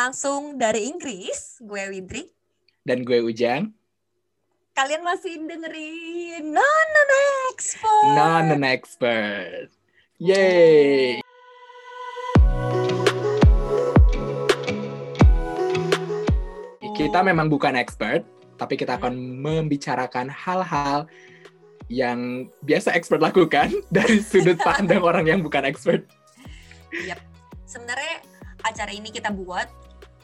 langsung dari Inggris. Gue Widri. Dan gue Ujang. Kalian masih dengerin Non Non Expert. Non Non Expert. Yeay. Kita memang bukan expert, tapi kita akan membicarakan hal-hal yang biasa expert lakukan dari sudut pandang orang yang bukan expert. Yap. Sebenarnya acara ini kita buat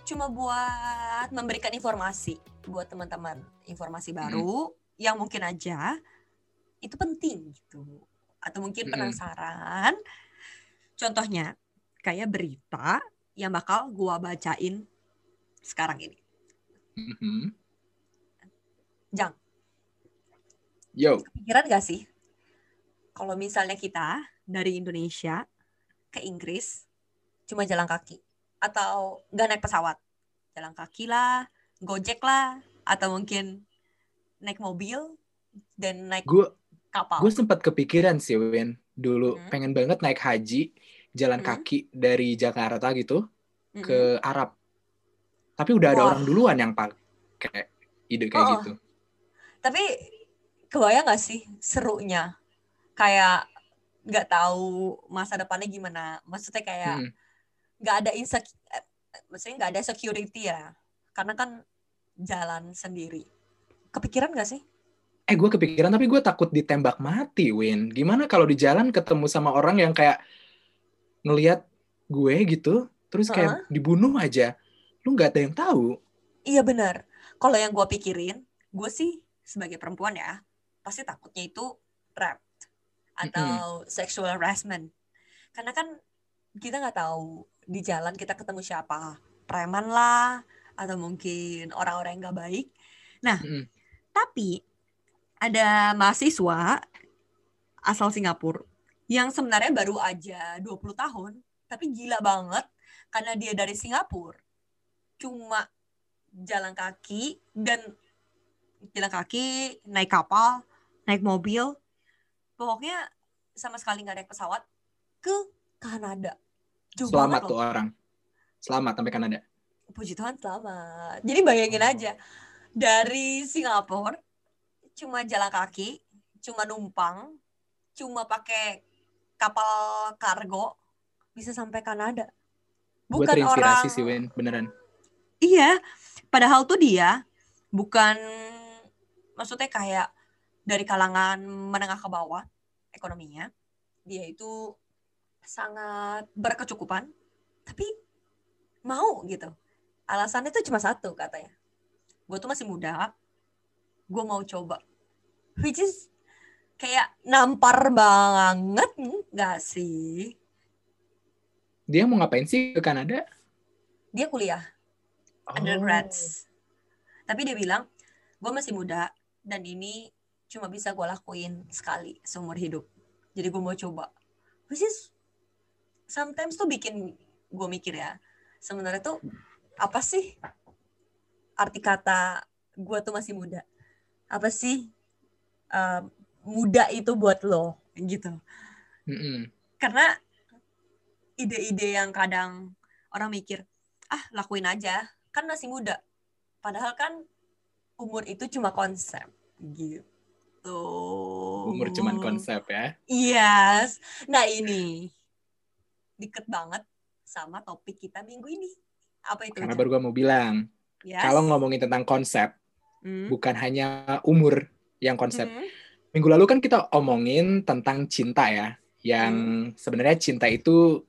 cuma buat memberikan informasi buat teman-teman, informasi baru hmm. yang mungkin aja itu penting gitu. Atau mungkin penasaran. Hmm. Contohnya kayak berita yang bakal gua bacain sekarang ini. Hmm. Jang. Yo. Kepikiran gak sih? Kalau misalnya kita dari Indonesia ke Inggris cuma jalan kaki atau nggak naik pesawat jalan kaki lah gojek lah atau mungkin naik mobil dan naik gua, kapal gue sempat kepikiran sih Win dulu hmm. pengen banget naik haji jalan hmm. kaki dari Jakarta gitu hmm. ke Arab tapi udah ada Wah. orang duluan yang pakai ide kayak oh. gitu tapi kebayang gak sih serunya kayak nggak tahu masa depannya gimana maksudnya kayak hmm nggak ada insecure eh, maksudnya nggak ada security ya. Karena kan jalan sendiri. Kepikiran nggak sih? Eh gue kepikiran tapi gue takut ditembak mati Win. Gimana kalau di jalan ketemu sama orang yang kayak ngelihat gue gitu terus kayak uh -huh. dibunuh aja. Lu nggak ada yang tahu. Iya benar. Kalau yang gue pikirin gue sih sebagai perempuan ya pasti takutnya itu rap atau mm -hmm. sexual harassment. Karena kan kita nggak tahu di jalan kita ketemu siapa. Preman lah atau mungkin orang-orang yang nggak baik. Nah mm. tapi ada mahasiswa asal Singapura yang sebenarnya baru aja 20 tahun tapi gila banget karena dia dari Singapura. Cuma jalan kaki dan jalan kaki naik kapal naik mobil pokoknya sama sekali nggak naik pesawat ke Kanada Jauh selamat tuh loh. orang. Selamat sampai Kanada. Puji Tuhan selamat. Jadi bayangin oh. aja dari Singapura cuma jalan kaki, cuma numpang, cuma pakai kapal kargo bisa sampai Kanada. Bukan Gue orang sih Win, beneran. Iya, padahal tuh dia bukan maksudnya kayak dari kalangan menengah ke bawah ekonominya. Dia itu sangat berkecukupan, tapi mau gitu. Alasannya itu cuma satu katanya. Gue tuh masih muda, gue mau coba. Which is kayak nampar banget nggak sih? Dia mau ngapain sih ke Kanada? Dia kuliah. Oh. Undergrads. Tapi dia bilang, gue masih muda dan ini cuma bisa gue lakuin sekali seumur hidup. Jadi gue mau coba. Which is sometimes tuh bikin gue mikir ya sebenarnya tuh apa sih arti kata gue tuh masih muda? Apa sih uh, muda itu buat lo? Gitu. Mm-hmm. karena ide-ide yang kadang orang mikir ah lakuin aja kan masih muda. Padahal kan umur itu cuma konsep gitu. Umur cuma konsep ya. Yes. Nah ini deket banget sama topik kita minggu ini. Apa itu? Karena baru gue mau bilang, yes. kalau ngomongin tentang konsep, hmm. bukan hanya umur yang konsep. Hmm. Minggu lalu kan kita omongin tentang cinta ya, yang hmm. sebenarnya cinta itu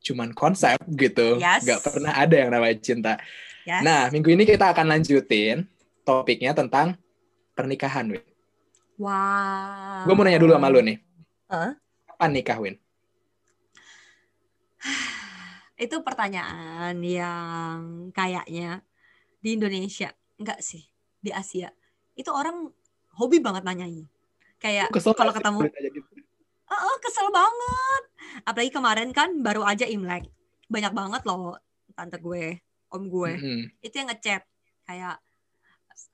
cuman konsep gitu, yes. gak pernah ada yang namanya cinta. Yes. Nah, minggu ini kita akan lanjutin topiknya tentang pernikahan, Win. Wow. Gue mau nanya dulu sama lu nih. Huh? Apa nikah, Win? Itu pertanyaan yang kayaknya di Indonesia enggak sih di Asia itu orang hobi banget nanyain. Kayak kalau ketemu oh, oh kesel banget. Apalagi kemarin kan baru aja Imlek. Banyak banget loh tante gue om gue. Mm -hmm. itu yang ngechat kayak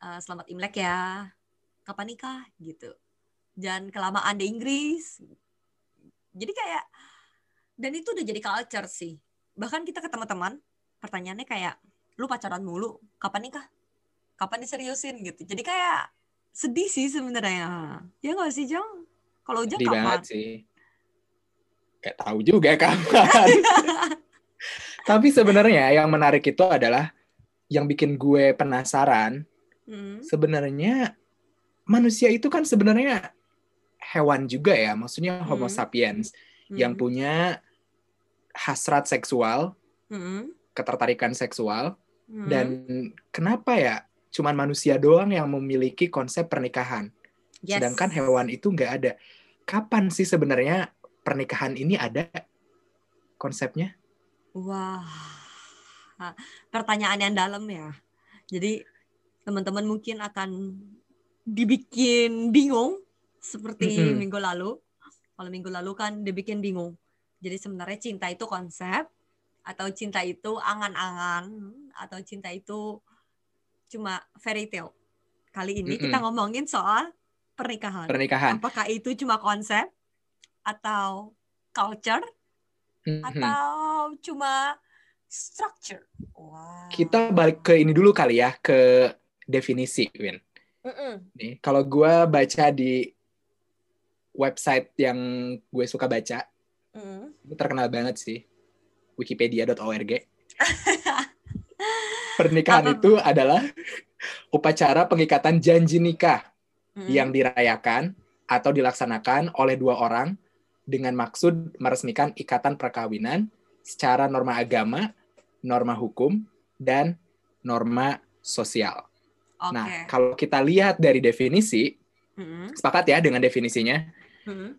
uh, selamat Imlek ya. Kapan nikah? Gitu. Jangan kelamaan di Inggris. Jadi kayak dan itu udah jadi culture sih. Bahkan kita ketemu teman pertanyaannya kayak lu pacaran mulu kapan nikah? Kapan diseriusin? Gitu. Jadi kayak sedih sih sebenarnya. Ya nggak sih Jong? Kalau Ujang kapan banget sih. Kayak tahu juga kapan. Tapi sebenarnya yang menarik itu adalah yang bikin gue penasaran hmm. sebenarnya manusia itu kan sebenarnya hewan juga ya. Maksudnya hmm. Homo sapiens hmm. yang punya hasrat seksual hmm. ketertarikan seksual hmm. dan kenapa ya cuman manusia doang yang memiliki konsep pernikahan. Yes. Sedangkan hewan itu nggak ada. Kapan sih sebenarnya pernikahan ini ada konsepnya? Wah, pertanyaan yang dalam ya. Jadi teman-teman mungkin akan dibikin bingung seperti mm -hmm. minggu lalu. Kalau minggu lalu kan dibikin bingung. Jadi sebenarnya cinta itu konsep atau cinta itu angan-angan atau cinta itu cuma fairy tale. Kali ini mm -mm. kita ngomongin soal pernikahan. Pernikahan. Apakah itu cuma konsep atau culture mm -hmm. atau cuma structure? Wow. Kita balik ke ini dulu kali ya ke definisi, Win. Mm -mm. Nih, kalau gue baca di website yang gue suka baca, mm. ini terkenal banget sih, wikipedia.org. Pernikahan Apa? itu adalah upacara pengikatan janji nikah hmm. yang dirayakan atau dilaksanakan oleh dua orang dengan maksud meresmikan ikatan perkawinan secara norma agama, norma hukum, dan norma sosial. Okay. Nah, kalau kita lihat dari definisi, hmm sepakat ya dengan definisinya. hmm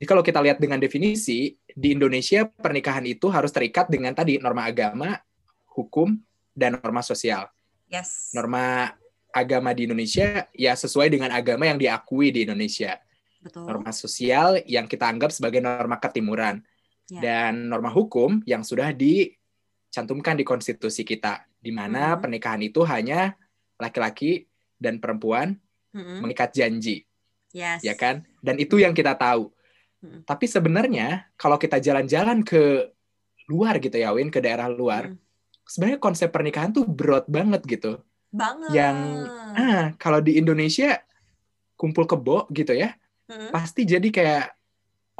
Jadi kalau kita lihat dengan definisi, di Indonesia pernikahan itu harus terikat dengan tadi norma agama, hukum, dan norma sosial. Yes. Norma agama di Indonesia ya sesuai dengan agama yang diakui di Indonesia. Betul. Norma sosial yang kita anggap sebagai norma ketimuran. Yeah. Dan norma hukum yang sudah dicantumkan di konstitusi kita di mana mm-hmm. pernikahan itu hanya laki-laki dan perempuan mm-hmm. mengikat janji. Yes. Ya kan? Dan itu yang kita tahu. Mm-hmm. Tapi sebenarnya kalau kita jalan-jalan ke luar gitu ya, Win, ke daerah luar, mm-hmm sebenarnya konsep pernikahan tuh broad banget gitu. Banget. Yang ah kalau di Indonesia kumpul kebo gitu ya, hmm. pasti jadi kayak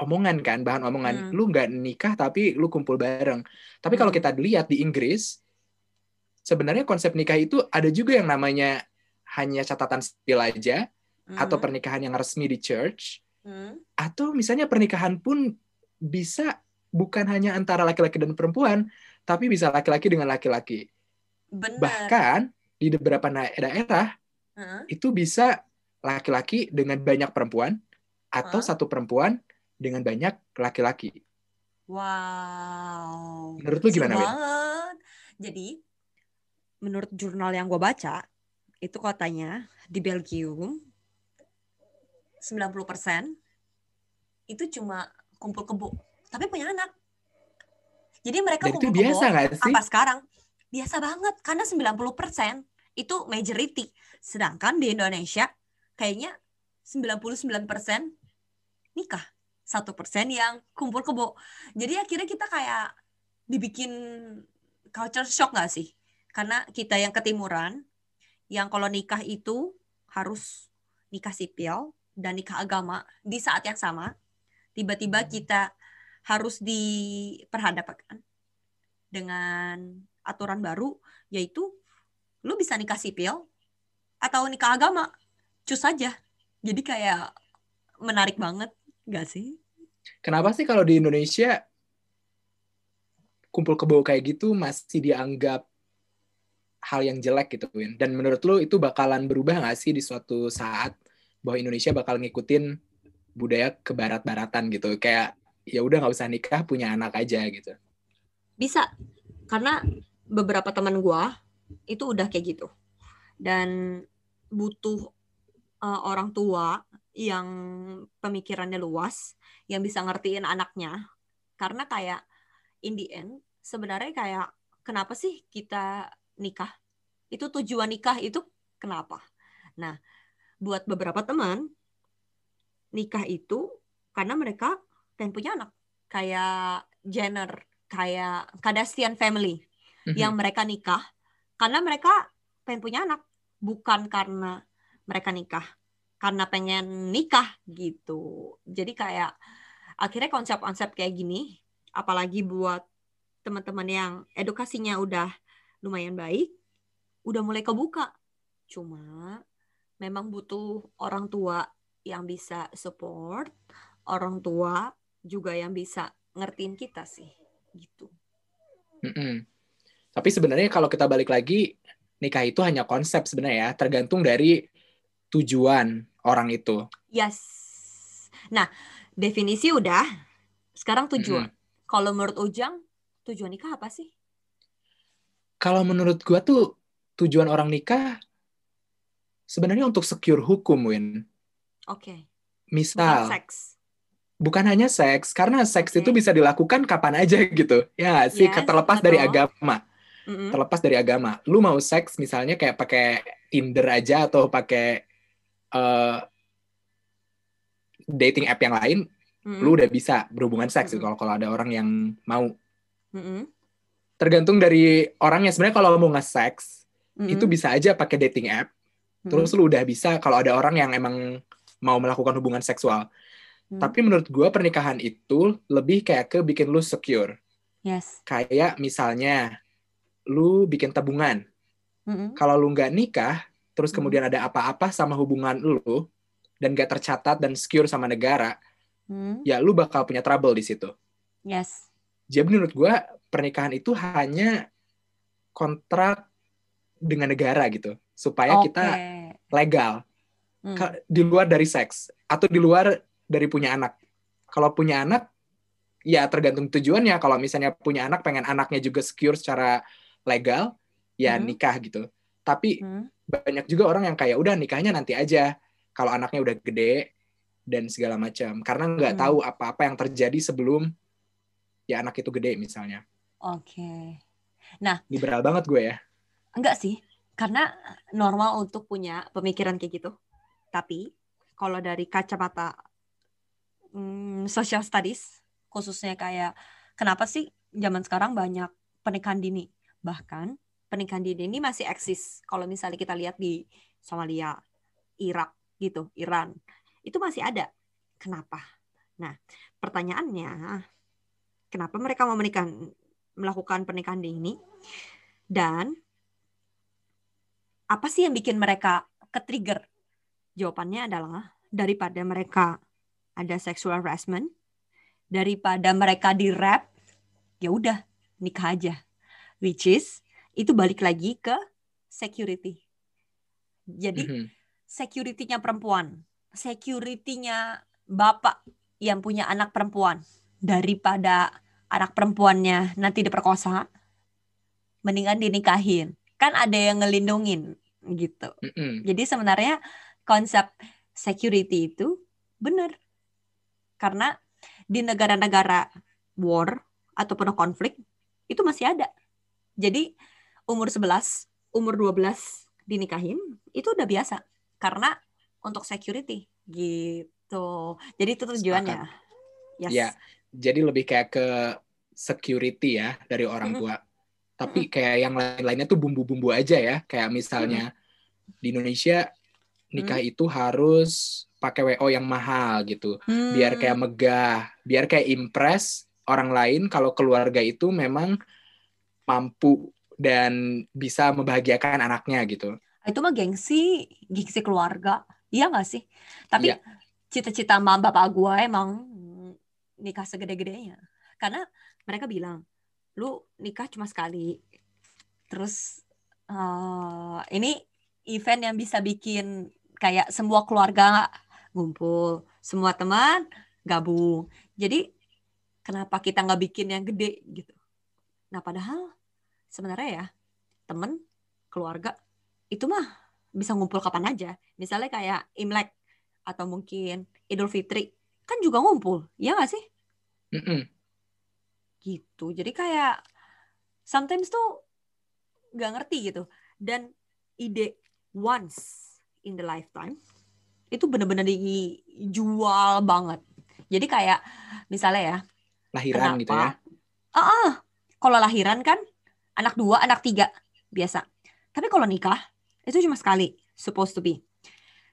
omongan kan, bahan omongan. Hmm. Lu nggak nikah tapi lu kumpul bareng. Tapi hmm. kalau kita lihat di Inggris, sebenarnya konsep nikah itu ada juga yang namanya hanya catatan sipil aja, hmm. atau pernikahan yang resmi di church, hmm. atau misalnya pernikahan pun bisa bukan hanya antara laki-laki dan perempuan, tapi bisa laki-laki dengan laki-laki. Bahkan di beberapa daerah huh? itu bisa laki-laki dengan banyak perempuan atau huh? satu perempuan dengan banyak laki-laki. Wow. Menurut lu gimana, Win? Jadi, menurut jurnal yang gue baca, itu katanya di Belgium 90% itu cuma kumpul kebo, tapi punya anak. Jadi mereka Dan kumpul itu biasa gak sih? apa sekarang? Biasa banget karena 90% itu majority. Sedangkan di Indonesia kayaknya 99% nikah. Satu persen yang kumpul kebo. Jadi akhirnya kita kayak dibikin culture shock gak sih? Karena kita yang ketimuran, yang kalau nikah itu harus nikah sipil dan nikah agama di saat yang sama. Tiba-tiba hmm. kita harus diperhadapkan dengan aturan baru yaitu lu bisa nikah sipil atau nikah agama cus saja jadi kayak menarik banget gak sih kenapa sih kalau di Indonesia kumpul kebo kayak gitu masih dianggap hal yang jelek gitu Win dan menurut lu itu bakalan berubah gak sih di suatu saat bahwa Indonesia bakal ngikutin budaya kebarat-baratan gitu. Kayak ya udah nggak usah nikah punya anak aja gitu. Bisa. Karena beberapa teman gue itu udah kayak gitu. Dan butuh uh, orang tua yang pemikirannya luas yang bisa ngertiin anaknya. Karena kayak in the end sebenarnya kayak kenapa sih kita nikah? Itu tujuan nikah itu kenapa? Nah buat beberapa teman nikah itu karena mereka pengen punya anak kayak Jenner kayak Kardashian family mm-hmm. yang mereka nikah karena mereka pengen punya anak, bukan karena mereka nikah karena pengen nikah gitu. Jadi kayak akhirnya konsep-konsep kayak gini, apalagi buat teman-teman yang edukasinya udah lumayan baik, udah mulai kebuka. Cuma memang butuh orang tua yang bisa support, orang tua juga yang bisa ngertiin kita sih, gitu. Mm -mm. Tapi sebenarnya kalau kita balik lagi, nikah itu hanya konsep sebenarnya ya, tergantung dari tujuan orang itu. Yes. Nah, definisi udah. Sekarang tujuan. Mm -hmm. Kalau menurut Ujang, tujuan nikah apa sih? Kalau menurut gua tuh tujuan orang nikah sebenarnya untuk secure hukum, Win. Oke. Okay. Misal. Bukan seks. Bukan hanya seks, karena seks okay. itu bisa dilakukan kapan aja gitu. Ya sih, yes, terlepas betul. dari agama. Mm-hmm. Terlepas dari agama. Lu mau seks misalnya kayak pakai Tinder aja atau pakai uh, dating app yang lain, mm-hmm. lu udah bisa berhubungan seks mm-hmm. kalau kalau ada orang yang mau. Mm-hmm. Tergantung dari orangnya. Sebenarnya kalau mau nge-seks, mm-hmm. itu bisa aja pakai dating app Terus lu udah bisa kalau ada orang yang emang mau melakukan hubungan seksual. Hmm. Tapi menurut gue pernikahan itu lebih kayak ke bikin lu secure. Yes. Kayak misalnya lu bikin tabungan. Hmm. Kalau lu nggak nikah, terus kemudian ada apa-apa sama hubungan lu dan gak tercatat dan secure sama negara, hmm. ya lu bakal punya trouble di situ. Yes. Jadi menurut gue pernikahan itu hanya kontrak dengan negara gitu supaya okay. kita legal hmm. di luar dari seks atau di luar dari punya anak. Kalau punya anak ya tergantung tujuannya. Kalau misalnya punya anak pengen anaknya juga secure secara legal ya hmm. nikah gitu. Tapi hmm. banyak juga orang yang kayak udah nikahnya nanti aja kalau anaknya udah gede dan segala macam karena nggak hmm. tahu apa-apa yang terjadi sebelum ya anak itu gede misalnya. Oke. Okay. Nah, liberal banget gue ya. Enggak sih, karena normal untuk punya pemikiran kayak gitu. Tapi kalau dari kacamata hmm, social studies, khususnya kayak kenapa sih zaman sekarang banyak pernikahan dini? Bahkan pernikahan dini ini masih eksis. Kalau misalnya kita lihat di Somalia, Irak gitu, Iran, itu masih ada. Kenapa? Nah, pertanyaannya, kenapa mereka mau menikah, melakukan pernikahan dini? Dan apa sih yang bikin mereka ke-trigger? Jawabannya adalah daripada mereka ada sexual harassment, daripada mereka di rap, ya udah nikah aja. Which is itu balik lagi ke security. Jadi mm -hmm. security-nya perempuan, security-nya bapak yang punya anak perempuan daripada anak perempuannya nanti diperkosa, mendingan dinikahin kan ada yang ngelindungin gitu. Mm -hmm. Jadi sebenarnya konsep security itu benar. Karena di negara-negara war atau penuh konflik itu masih ada. Jadi umur 11, umur 12 dinikahin itu udah biasa karena untuk security gitu. Jadi itu tujuannya. Yes. Ya, jadi lebih kayak ke security ya dari orang tua. Tapi kayak yang lain-lainnya tuh bumbu-bumbu aja ya. Kayak misalnya hmm. di Indonesia nikah hmm. itu harus pakai WO yang mahal gitu. Hmm. Biar kayak megah, biar kayak impress orang lain kalau keluarga itu memang mampu dan bisa membahagiakan anaknya gitu. Itu mah gengsi, gengsi keluarga. Iya gak sih? Tapi iya. cita-cita mama bapak gue emang nikah segede-gedenya. Karena mereka bilang, lu nikah cuma sekali. Terus uh, ini event yang bisa bikin kayak semua keluarga ngumpul semua teman gabung. Jadi kenapa kita nggak bikin yang gede gitu? Nah padahal sebenarnya ya temen keluarga itu mah bisa ngumpul kapan aja. Misalnya kayak imlek atau mungkin idul fitri kan juga ngumpul ya nggak sih? Mm -mm gitu jadi kayak sometimes tuh nggak ngerti gitu dan ide once in the lifetime itu bener-bener dijual banget jadi kayak misalnya ya lahiran kenapa, gitu ya uh -uh, kalau lahiran kan anak dua, anak tiga biasa. Tapi kalau nikah itu cuma sekali, supposed to be.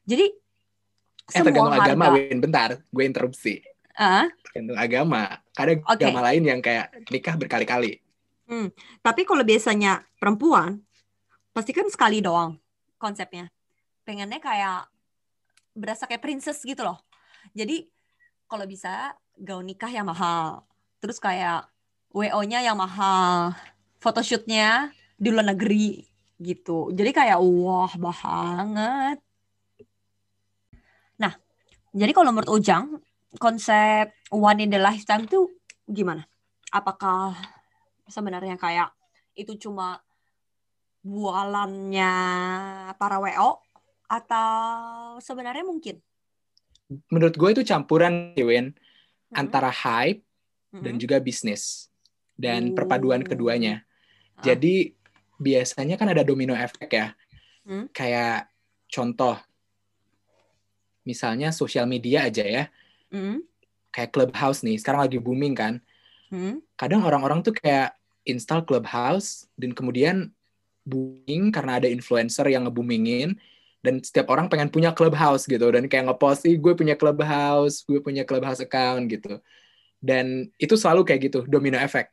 Jadi eh, semua tergantung harga, agama, Win. Bentar, gue interupsi. Uh? Tergantung agama. Ada okay. agama lain yang kayak nikah berkali-kali. Hmm. Tapi kalau biasanya perempuan, pasti kan sekali doang konsepnya. Pengennya kayak berasa kayak princess gitu loh. Jadi kalau bisa gaun nikah yang mahal. Terus kayak WO-nya yang mahal. Photoshootnya di luar negeri gitu. Jadi kayak wah banget. Nah, jadi kalau menurut Ujang, konsep one in the lifetime itu gimana? Apakah sebenarnya kayak itu cuma bualannya para WO atau sebenarnya mungkin? Menurut gue itu campuran, Win, hmm. antara hype hmm. dan juga bisnis dan uh. perpaduan keduanya. Uh. Jadi biasanya kan ada domino efek ya. Hmm. Kayak contoh, misalnya sosial media aja ya. Hmm. Kayak Clubhouse nih, sekarang lagi booming kan. Hmm. Kadang orang-orang tuh kayak install Clubhouse dan kemudian booming karena ada influencer yang ngebumingin dan setiap orang pengen punya Clubhouse gitu dan kayak ngepost ih gue punya Clubhouse, gue punya Clubhouse account gitu. Dan itu selalu kayak gitu, domino effect.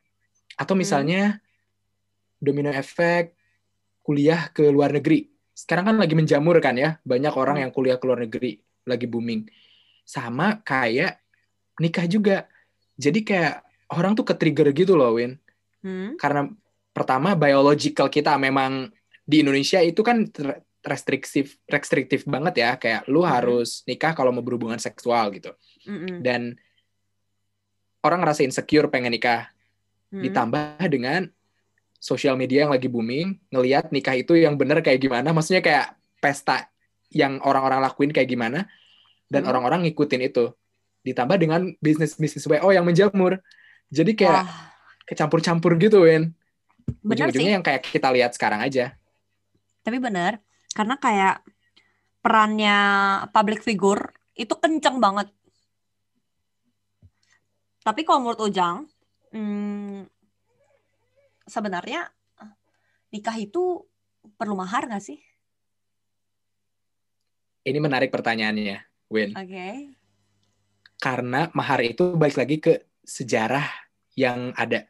Atau misalnya hmm. domino effect kuliah ke luar negeri. Sekarang kan lagi menjamur kan ya, banyak orang hmm. yang kuliah ke luar negeri, lagi booming. Sama kayak nikah juga. Jadi kayak orang tuh ke-trigger gitu loh, Win. Hmm. Karena pertama biological kita memang di Indonesia itu kan restriktif restriktif banget ya kayak lu hmm. harus nikah kalau mau berhubungan seksual gitu hmm. dan orang ngerasa insecure pengen nikah hmm. ditambah dengan sosial media yang lagi booming ngelihat nikah itu yang bener kayak gimana maksudnya kayak pesta yang orang-orang lakuin kayak gimana dan hmm. orang-orang hmm. ngikutin itu ditambah dengan bisnis bisnis wo yang menjamur jadi kayak Wah kecampur-campur gitu, Win. Ujung-ujungnya yang kayak kita lihat sekarang aja. Tapi benar, karena kayak perannya public figure itu kenceng banget. Tapi kalau menurut Ujang, hmm, sebenarnya nikah itu perlu mahar nggak sih? Ini menarik pertanyaannya, Win. Oke. Okay. Karena mahar itu balik lagi ke sejarah yang ada.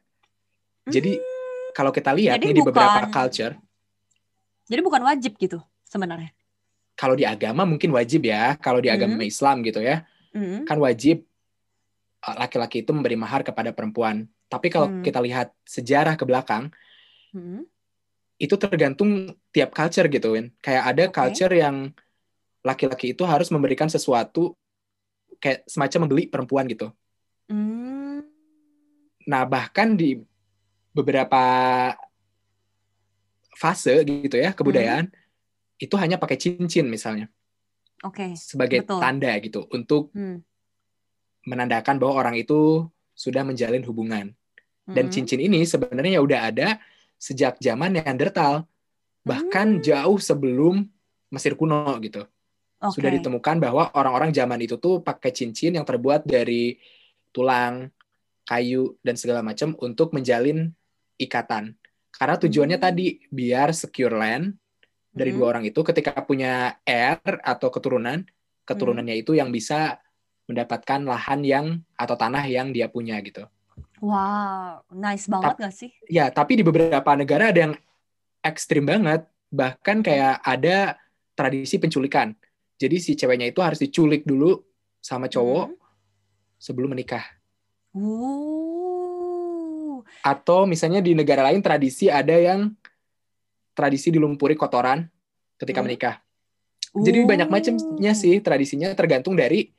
Jadi hmm. kalau kita lihat nih bukan, di beberapa culture. Jadi bukan wajib gitu sebenarnya. Kalau di agama mungkin wajib ya. Kalau di agama hmm. Islam gitu ya, hmm. kan wajib uh, laki-laki itu memberi mahar kepada perempuan. Tapi kalau hmm. kita lihat sejarah ke belakang, hmm. itu tergantung tiap culture gitu, Win. Kayak ada okay. culture yang laki-laki itu harus memberikan sesuatu kayak semacam membeli perempuan gitu. Hmm. Nah bahkan di beberapa fase gitu ya kebudayaan hmm. itu hanya pakai cincin misalnya. Oke. Okay, sebagai betul. tanda gitu untuk hmm. menandakan bahwa orang itu sudah menjalin hubungan. Dan hmm. cincin ini sebenarnya udah ada sejak zaman Neandertal, bahkan hmm. jauh sebelum Mesir kuno gitu. Okay. Sudah ditemukan bahwa orang-orang zaman itu tuh pakai cincin yang terbuat dari tulang, kayu dan segala macam untuk menjalin ikatan. Karena tujuannya hmm. tadi biar secure land dari hmm. dua orang itu ketika punya heir atau keturunan, keturunannya hmm. itu yang bisa mendapatkan lahan yang atau tanah yang dia punya gitu. Wow, nice banget Ta gak sih? Ya, tapi di beberapa negara ada yang ekstrim banget. Bahkan kayak ada tradisi penculikan. Jadi si ceweknya itu harus diculik dulu sama cowok hmm. sebelum menikah. Uh atau misalnya di negara lain tradisi ada yang tradisi dilumpuri kotoran ketika hmm. menikah. Jadi uh. banyak macamnya sih tradisinya tergantung dari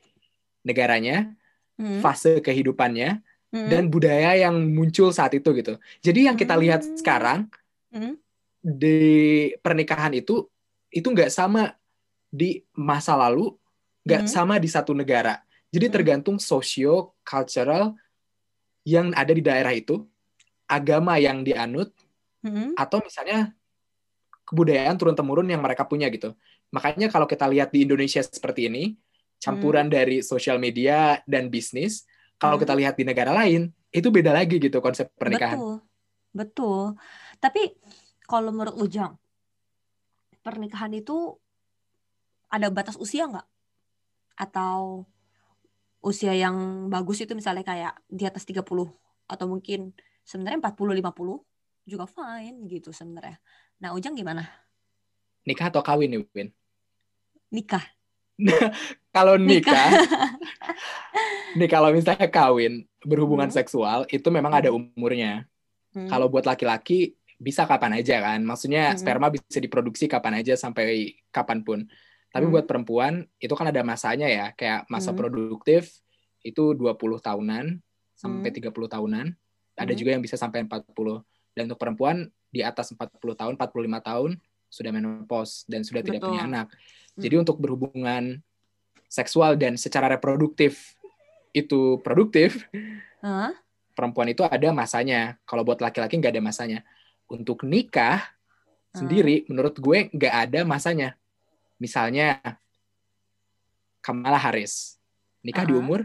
negaranya, hmm. fase kehidupannya, hmm. dan budaya yang muncul saat itu gitu. Jadi yang kita lihat hmm. sekarang hmm. di pernikahan itu itu nggak sama di masa lalu, nggak hmm. sama di satu negara. Jadi hmm. tergantung socio cultural yang ada di daerah itu agama yang dianut hmm. atau misalnya kebudayaan turun temurun yang mereka punya gitu. Makanya kalau kita lihat di Indonesia seperti ini, campuran hmm. dari sosial media dan bisnis, kalau hmm. kita lihat di negara lain, itu beda lagi gitu konsep pernikahan. Betul. Betul. Tapi kalau menurut Ujang, pernikahan itu ada batas usia nggak? Atau usia yang bagus itu misalnya kayak di atas 30 atau mungkin sebenarnya 40 50 juga fine gitu sebenarnya. Nah, Ujang gimana? Nikah atau kawin nih, Win? Nikah. kalau nikah, nih kalau misalnya kawin berhubungan hmm. seksual itu memang ada hmm. umurnya. Hmm. Kalau buat laki-laki bisa kapan aja kan, maksudnya hmm. sperma bisa diproduksi kapan aja sampai kapan pun. Tapi hmm. buat perempuan itu kan ada masanya ya, kayak masa hmm. produktif itu 20 tahunan sampai hmm. 30 tahunan. Ada hmm. juga yang bisa sampai 40. Dan untuk perempuan di atas 40 tahun, 45 tahun sudah menopause dan sudah Betul. tidak punya anak. Jadi hmm. untuk berhubungan seksual dan secara reproduktif itu produktif, huh? perempuan itu ada masanya. Kalau buat laki-laki nggak ada masanya. Untuk nikah huh? sendiri, menurut gue nggak ada masanya. Misalnya Kamala Harris nikah uh -huh. di umur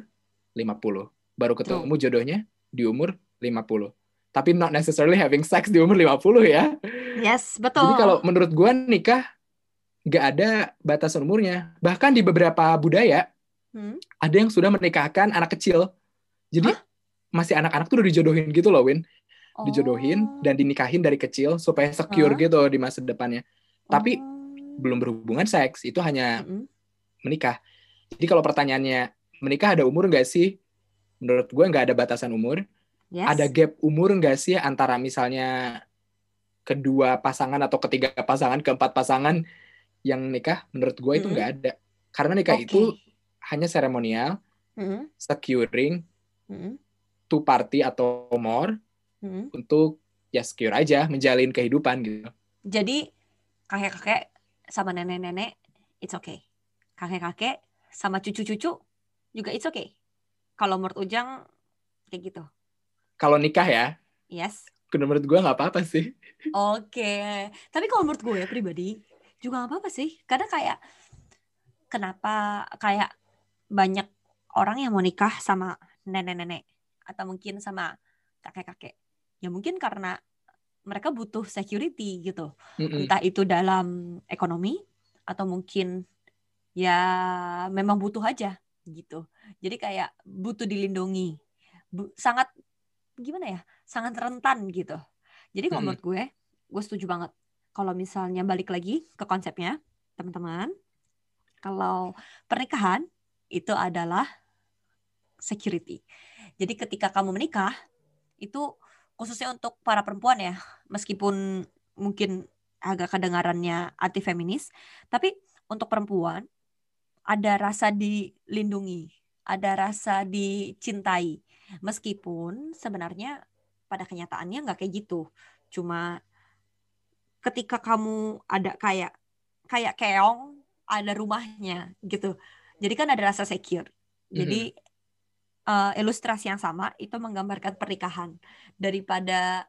50, baru ketemu jodohnya di umur 50 tapi not necessarily having sex di umur 50 ya. Yes, betul. Jadi kalau menurut gue nikah nggak ada batasan umurnya. Bahkan di beberapa budaya hmm? ada yang sudah menikahkan anak kecil. Jadi Hah? masih anak-anak tuh udah dijodohin gitu loh, Win. Oh. Dijodohin dan dinikahin dari kecil supaya secure huh? gitu di masa depannya. Tapi oh. Belum berhubungan seks, itu hanya hmm. menikah. Jadi kalau pertanyaannya menikah ada umur nggak sih? Menurut gue nggak ada batasan umur. Yes. Ada gap umur nggak sih antara misalnya kedua pasangan atau ketiga pasangan, keempat pasangan yang nikah menurut gue itu nggak ada karena nikah okay. itu hanya seremonial mm -hmm. securing mm -hmm. two party atau more mm -hmm. untuk ya secure aja menjalin kehidupan gitu jadi kakek-kakek sama nenek-nenek it's okay. Kakek-kakek sama cucu-cucu juga it's okay. Kalau menurut Ujang kayak gitu. Kalau nikah ya? Yes. Menurut gue nggak apa-apa sih. Oke. Okay. tapi kalau menurut gue ya pribadi juga gak apa-apa sih. Karena kayak kenapa kayak banyak orang yang mau nikah sama nenek-nenek atau mungkin sama kakek-kakek? Ya mungkin karena mereka butuh security gitu mm-hmm. entah itu dalam ekonomi atau mungkin ya memang butuh aja gitu jadi kayak butuh dilindungi Bu, sangat gimana ya sangat rentan gitu jadi kalau mm-hmm. menurut gue gue setuju banget kalau misalnya balik lagi ke konsepnya, teman-teman, kalau pernikahan itu adalah security. Jadi ketika kamu menikah, itu khususnya untuk para perempuan ya, meskipun mungkin agak kedengarannya anti feminis, tapi untuk perempuan ada rasa dilindungi, ada rasa dicintai, meskipun sebenarnya pada kenyataannya nggak kayak gitu, cuma ketika kamu ada kayak kayak keong ada rumahnya gitu. Jadi kan ada rasa secure. Jadi mm-hmm. Uh, ilustrasi yang sama itu menggambarkan pernikahan. Daripada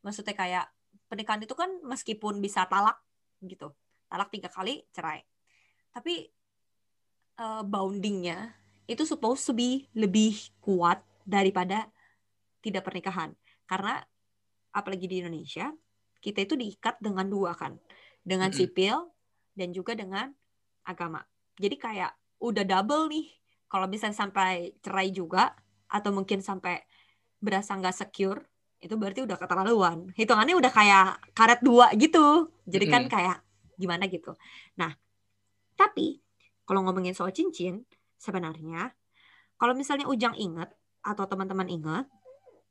maksudnya kayak pernikahan itu kan meskipun bisa talak gitu. Talak tiga kali cerai. Tapi uh, boundingnya itu supposed to be lebih kuat daripada tidak pernikahan. Karena apalagi di Indonesia kita itu diikat dengan dua kan, dengan sipil dan juga dengan agama. Jadi kayak udah double nih. Kalau bisa sampai cerai juga atau mungkin sampai berasa nggak secure, itu berarti udah keterlaluan. Hitungannya udah kayak karet dua gitu. Jadi kan kayak gimana gitu. Nah, tapi kalau ngomongin soal cincin, sebenarnya kalau misalnya Ujang ingat atau teman-teman ingat,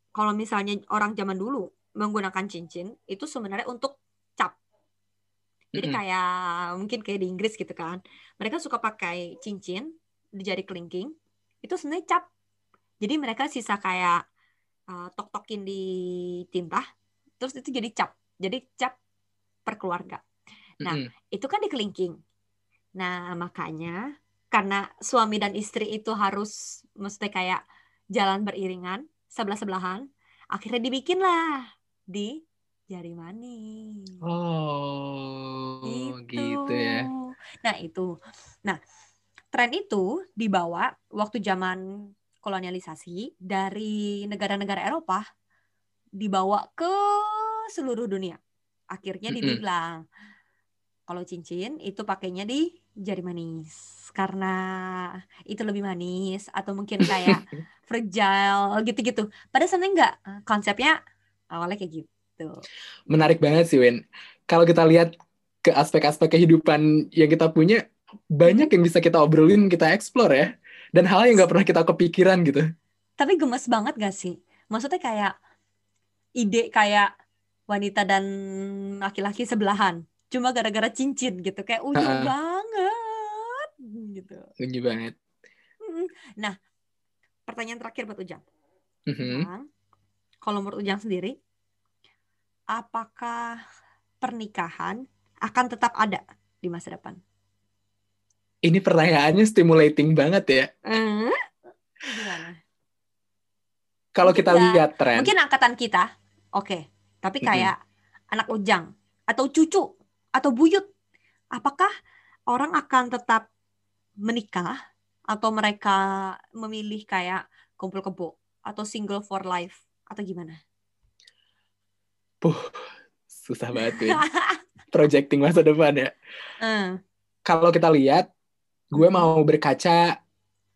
kalau misalnya orang zaman dulu menggunakan cincin itu sebenarnya untuk cap. Jadi mm -hmm. kayak mungkin kayak di Inggris gitu kan. Mereka suka pakai cincin di jari kelingking. Itu sebenarnya cap. Jadi mereka sisa kayak uh, tok-tokin di tinta terus itu jadi cap. Jadi cap per keluarga. Nah, mm -hmm. itu kan di kelingking. Nah, makanya karena suami dan istri itu harus mesti kayak jalan beriringan, sebelah-sebelahan, akhirnya dibikin lah di jari manis. Oh, gitu. gitu ya. Nah, itu. Nah, tren itu dibawa waktu zaman kolonialisasi dari negara-negara Eropa dibawa ke seluruh dunia. Akhirnya dibilang kalau cincin itu pakainya di jari manis karena itu lebih manis atau mungkin kayak fragile gitu-gitu. Pada sebenarnya enggak konsepnya awalnya kayak gitu. Menarik banget sih Win. Kalau kita lihat ke aspek-aspek kehidupan yang kita punya banyak yang bisa kita obrolin, kita explore ya. Dan hal yang nggak pernah kita kepikiran gitu. Tapi gemes banget gak sih? Maksudnya kayak ide kayak wanita dan laki-laki sebelahan cuma gara-gara cincin gitu kayak unyu uh banget gitu unyu banget nah pertanyaan terakhir buat Ujang. -huh. kalau menurut Ujang sendiri apakah pernikahan akan tetap ada di masa depan ini pertanyaannya stimulating banget ya uh, gimana kalau kita lihat tren mungkin angkatan kita oke okay. tapi kayak uh -huh. anak Ujang atau cucu atau buyut, apakah orang akan tetap menikah atau mereka memilih kayak kumpul kebo atau single for life atau gimana? Puh, susah banget ya. Projecting masa depan ya. Uh. Kalau kita lihat, gue hmm. mau berkaca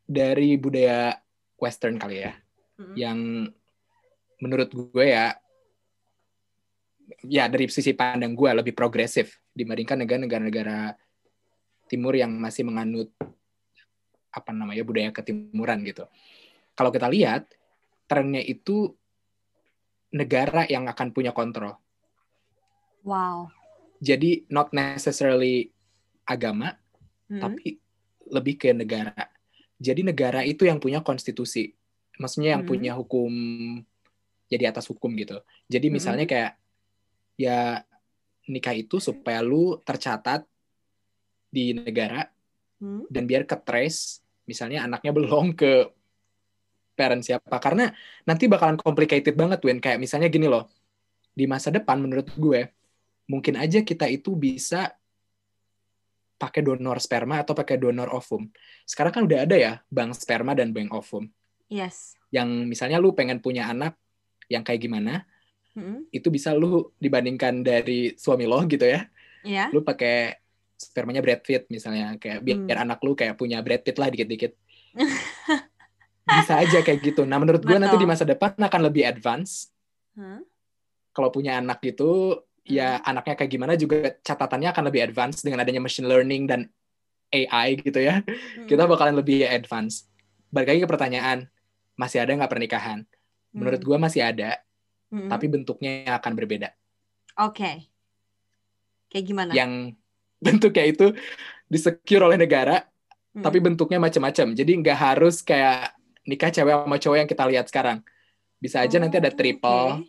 dari budaya Western kali ya, hmm. yang menurut gue ya ya dari sisi pandang gue lebih progresif dibandingkan negara-negara timur yang masih menganut apa namanya budaya ketimuran gitu. Kalau kita lihat trennya itu negara yang akan punya kontrol. Wow. Jadi not necessarily agama, hmm. tapi lebih ke negara. Jadi negara itu yang punya konstitusi. Maksudnya yang hmm. punya hukum jadi atas hukum gitu. Jadi misalnya hmm. kayak ya nikah itu supaya lu tercatat di negara hmm? dan biar ke trace misalnya anaknya belum ke parent siapa karena nanti bakalan complicated banget Win kayak misalnya gini loh di masa depan menurut gue mungkin aja kita itu bisa pakai donor sperma atau pakai donor ovum. Sekarang kan udah ada ya bank sperma dan bank ovum. Yes. Yang misalnya lu pengen punya anak yang kayak gimana, hmm. itu bisa lu dibandingkan dari suami lo gitu ya. Yeah. Lu pakai spermanya Brad Pitt misalnya kayak biar, hmm. biar anak lu kayak punya Brad Pitt lah dikit-dikit. bisa aja kayak gitu. Nah, menurut gue nanti di masa depan akan lebih advance. Hmm? Kalau punya anak gitu, ya hmm. anaknya kayak gimana juga catatannya akan lebih advance dengan adanya machine learning dan AI gitu ya. Hmm. Kita bakalan lebih advance. Balik lagi ke pertanyaan, masih ada nggak pernikahan? Menurut hmm. gue masih ada hmm. tapi bentuknya akan berbeda. Oke. Okay. Kayak gimana? Yang bentuknya itu disecure oleh negara, hmm. tapi bentuknya macam-macam. Jadi nggak harus kayak nikah cewek sama cowok yang kita lihat sekarang. Bisa aja oh, nanti ada oh, triple, okay.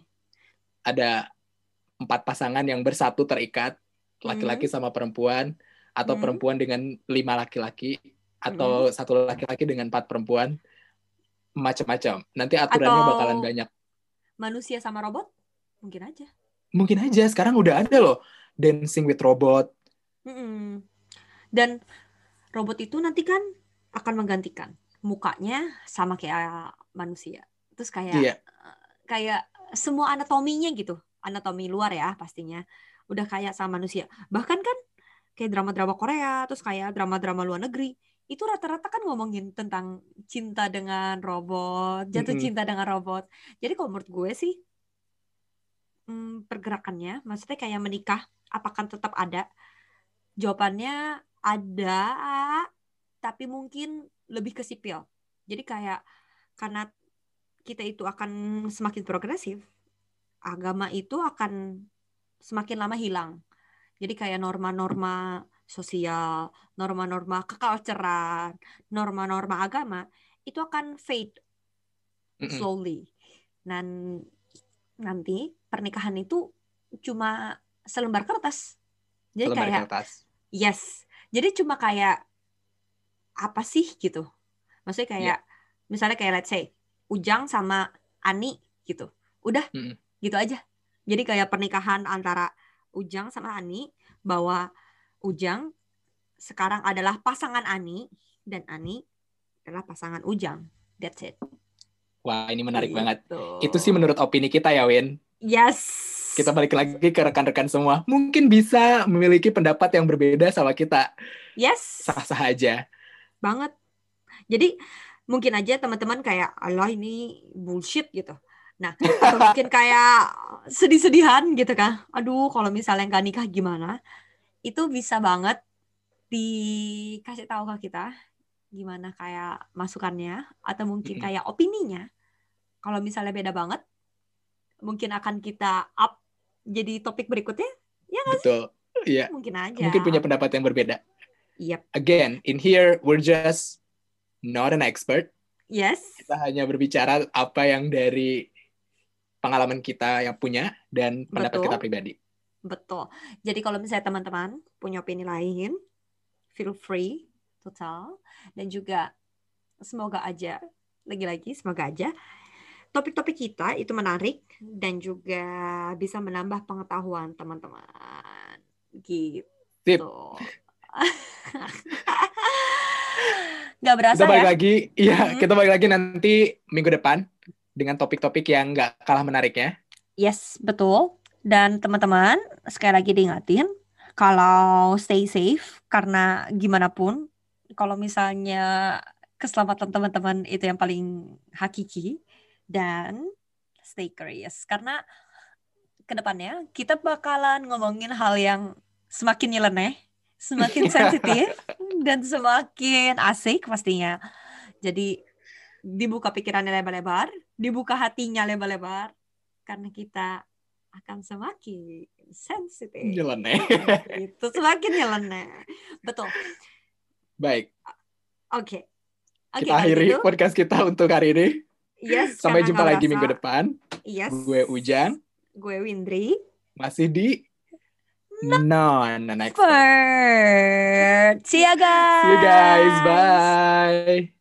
ada empat pasangan yang bersatu terikat, laki-laki hmm. sama perempuan, atau hmm. perempuan dengan lima laki-laki, atau hmm. satu laki-laki dengan empat perempuan, macam-macam. Nanti aturannya atau... bakalan banyak manusia sama robot? Mungkin aja. Mungkin aja. Sekarang udah ada loh dancing with robot. Mm-mm. Dan robot itu nanti kan akan menggantikan mukanya sama kayak manusia. Terus kayak yeah. kayak semua anatominya gitu, anatomi luar ya pastinya udah kayak sama manusia. Bahkan kan kayak drama-drama Korea, terus kayak drama-drama luar negeri itu rata-rata kan ngomongin tentang cinta dengan robot, jatuh mm -hmm. cinta dengan robot. Jadi kalau menurut gue sih hmm, pergerakannya, maksudnya kayak menikah, apakah tetap ada? Jawabannya ada, tapi mungkin lebih ke sipil. Jadi kayak karena kita itu akan semakin progresif, agama itu akan semakin lama hilang. Jadi kayak norma-norma sosial, norma-norma keculturan, norma-norma agama itu akan fade slowly. Dan nanti pernikahan itu cuma selembar kertas. Jadi selembar kayak kertas. Yes. Jadi cuma kayak apa sih gitu. Maksudnya kayak yeah. misalnya kayak let's say Ujang sama Ani gitu. Udah mm -hmm. Gitu aja. Jadi kayak pernikahan antara Ujang sama Ani bahwa Ujang sekarang adalah pasangan Ani dan Ani adalah pasangan Ujang. That's it. Wah, ini menarik gitu. banget. Itu sih menurut opini kita ya, Win. Yes. Kita balik lagi ke rekan-rekan semua. Mungkin bisa memiliki pendapat yang berbeda sama kita. Yes. Sah-sah aja. Banget. Jadi mungkin aja teman-teman kayak Allah ini bullshit gitu. Nah, atau mungkin kayak sedih-sedihan gitu kan. Aduh, kalau misalnya nggak nikah gimana? Itu bisa banget dikasih tahu ke kita gimana kayak masukannya atau mungkin kayak opininya. Kalau misalnya beda banget, mungkin akan kita up jadi topik berikutnya. Ya nggak sih? Betul. Iya. Mungkin aja. Mungkin punya pendapat yang berbeda. Yep. Again, in here we're just not an expert. Yes. Kita hanya berbicara apa yang dari pengalaman kita yang punya dan pendapat Betul. kita pribadi. Betul. Jadi kalau misalnya teman-teman punya opini lain, feel free total dan juga semoga aja lagi-lagi semoga aja topik-topik kita itu menarik dan juga bisa menambah pengetahuan teman-teman gitu. Sip. Gak berasa kita balik ya? lagi, iya hmm. kita balik lagi nanti minggu depan dengan topik-topik yang nggak kalah menariknya. Yes, betul. Dan teman-teman sekali lagi diingatin kalau stay safe karena gimana pun kalau misalnya keselamatan teman-teman itu yang paling hakiki dan stay curious karena ke depannya kita bakalan ngomongin hal yang semakin nyeleneh, semakin sensitif dan semakin asik pastinya. Jadi dibuka pikirannya lebar-lebar, dibuka hatinya lebar-lebar karena kita akan semakin sensitif. Nyeleneh. Itu semakin nyeleneh. Betul. Baik. Oke. Okay. kita akhiri gitu. podcast kita untuk hari ini. Yes. Sampai jumpa lagi minggu depan. Yes. Gue Ujan. Gue Windri. Masih di Non Next. See ya guys. See you guys. Bye.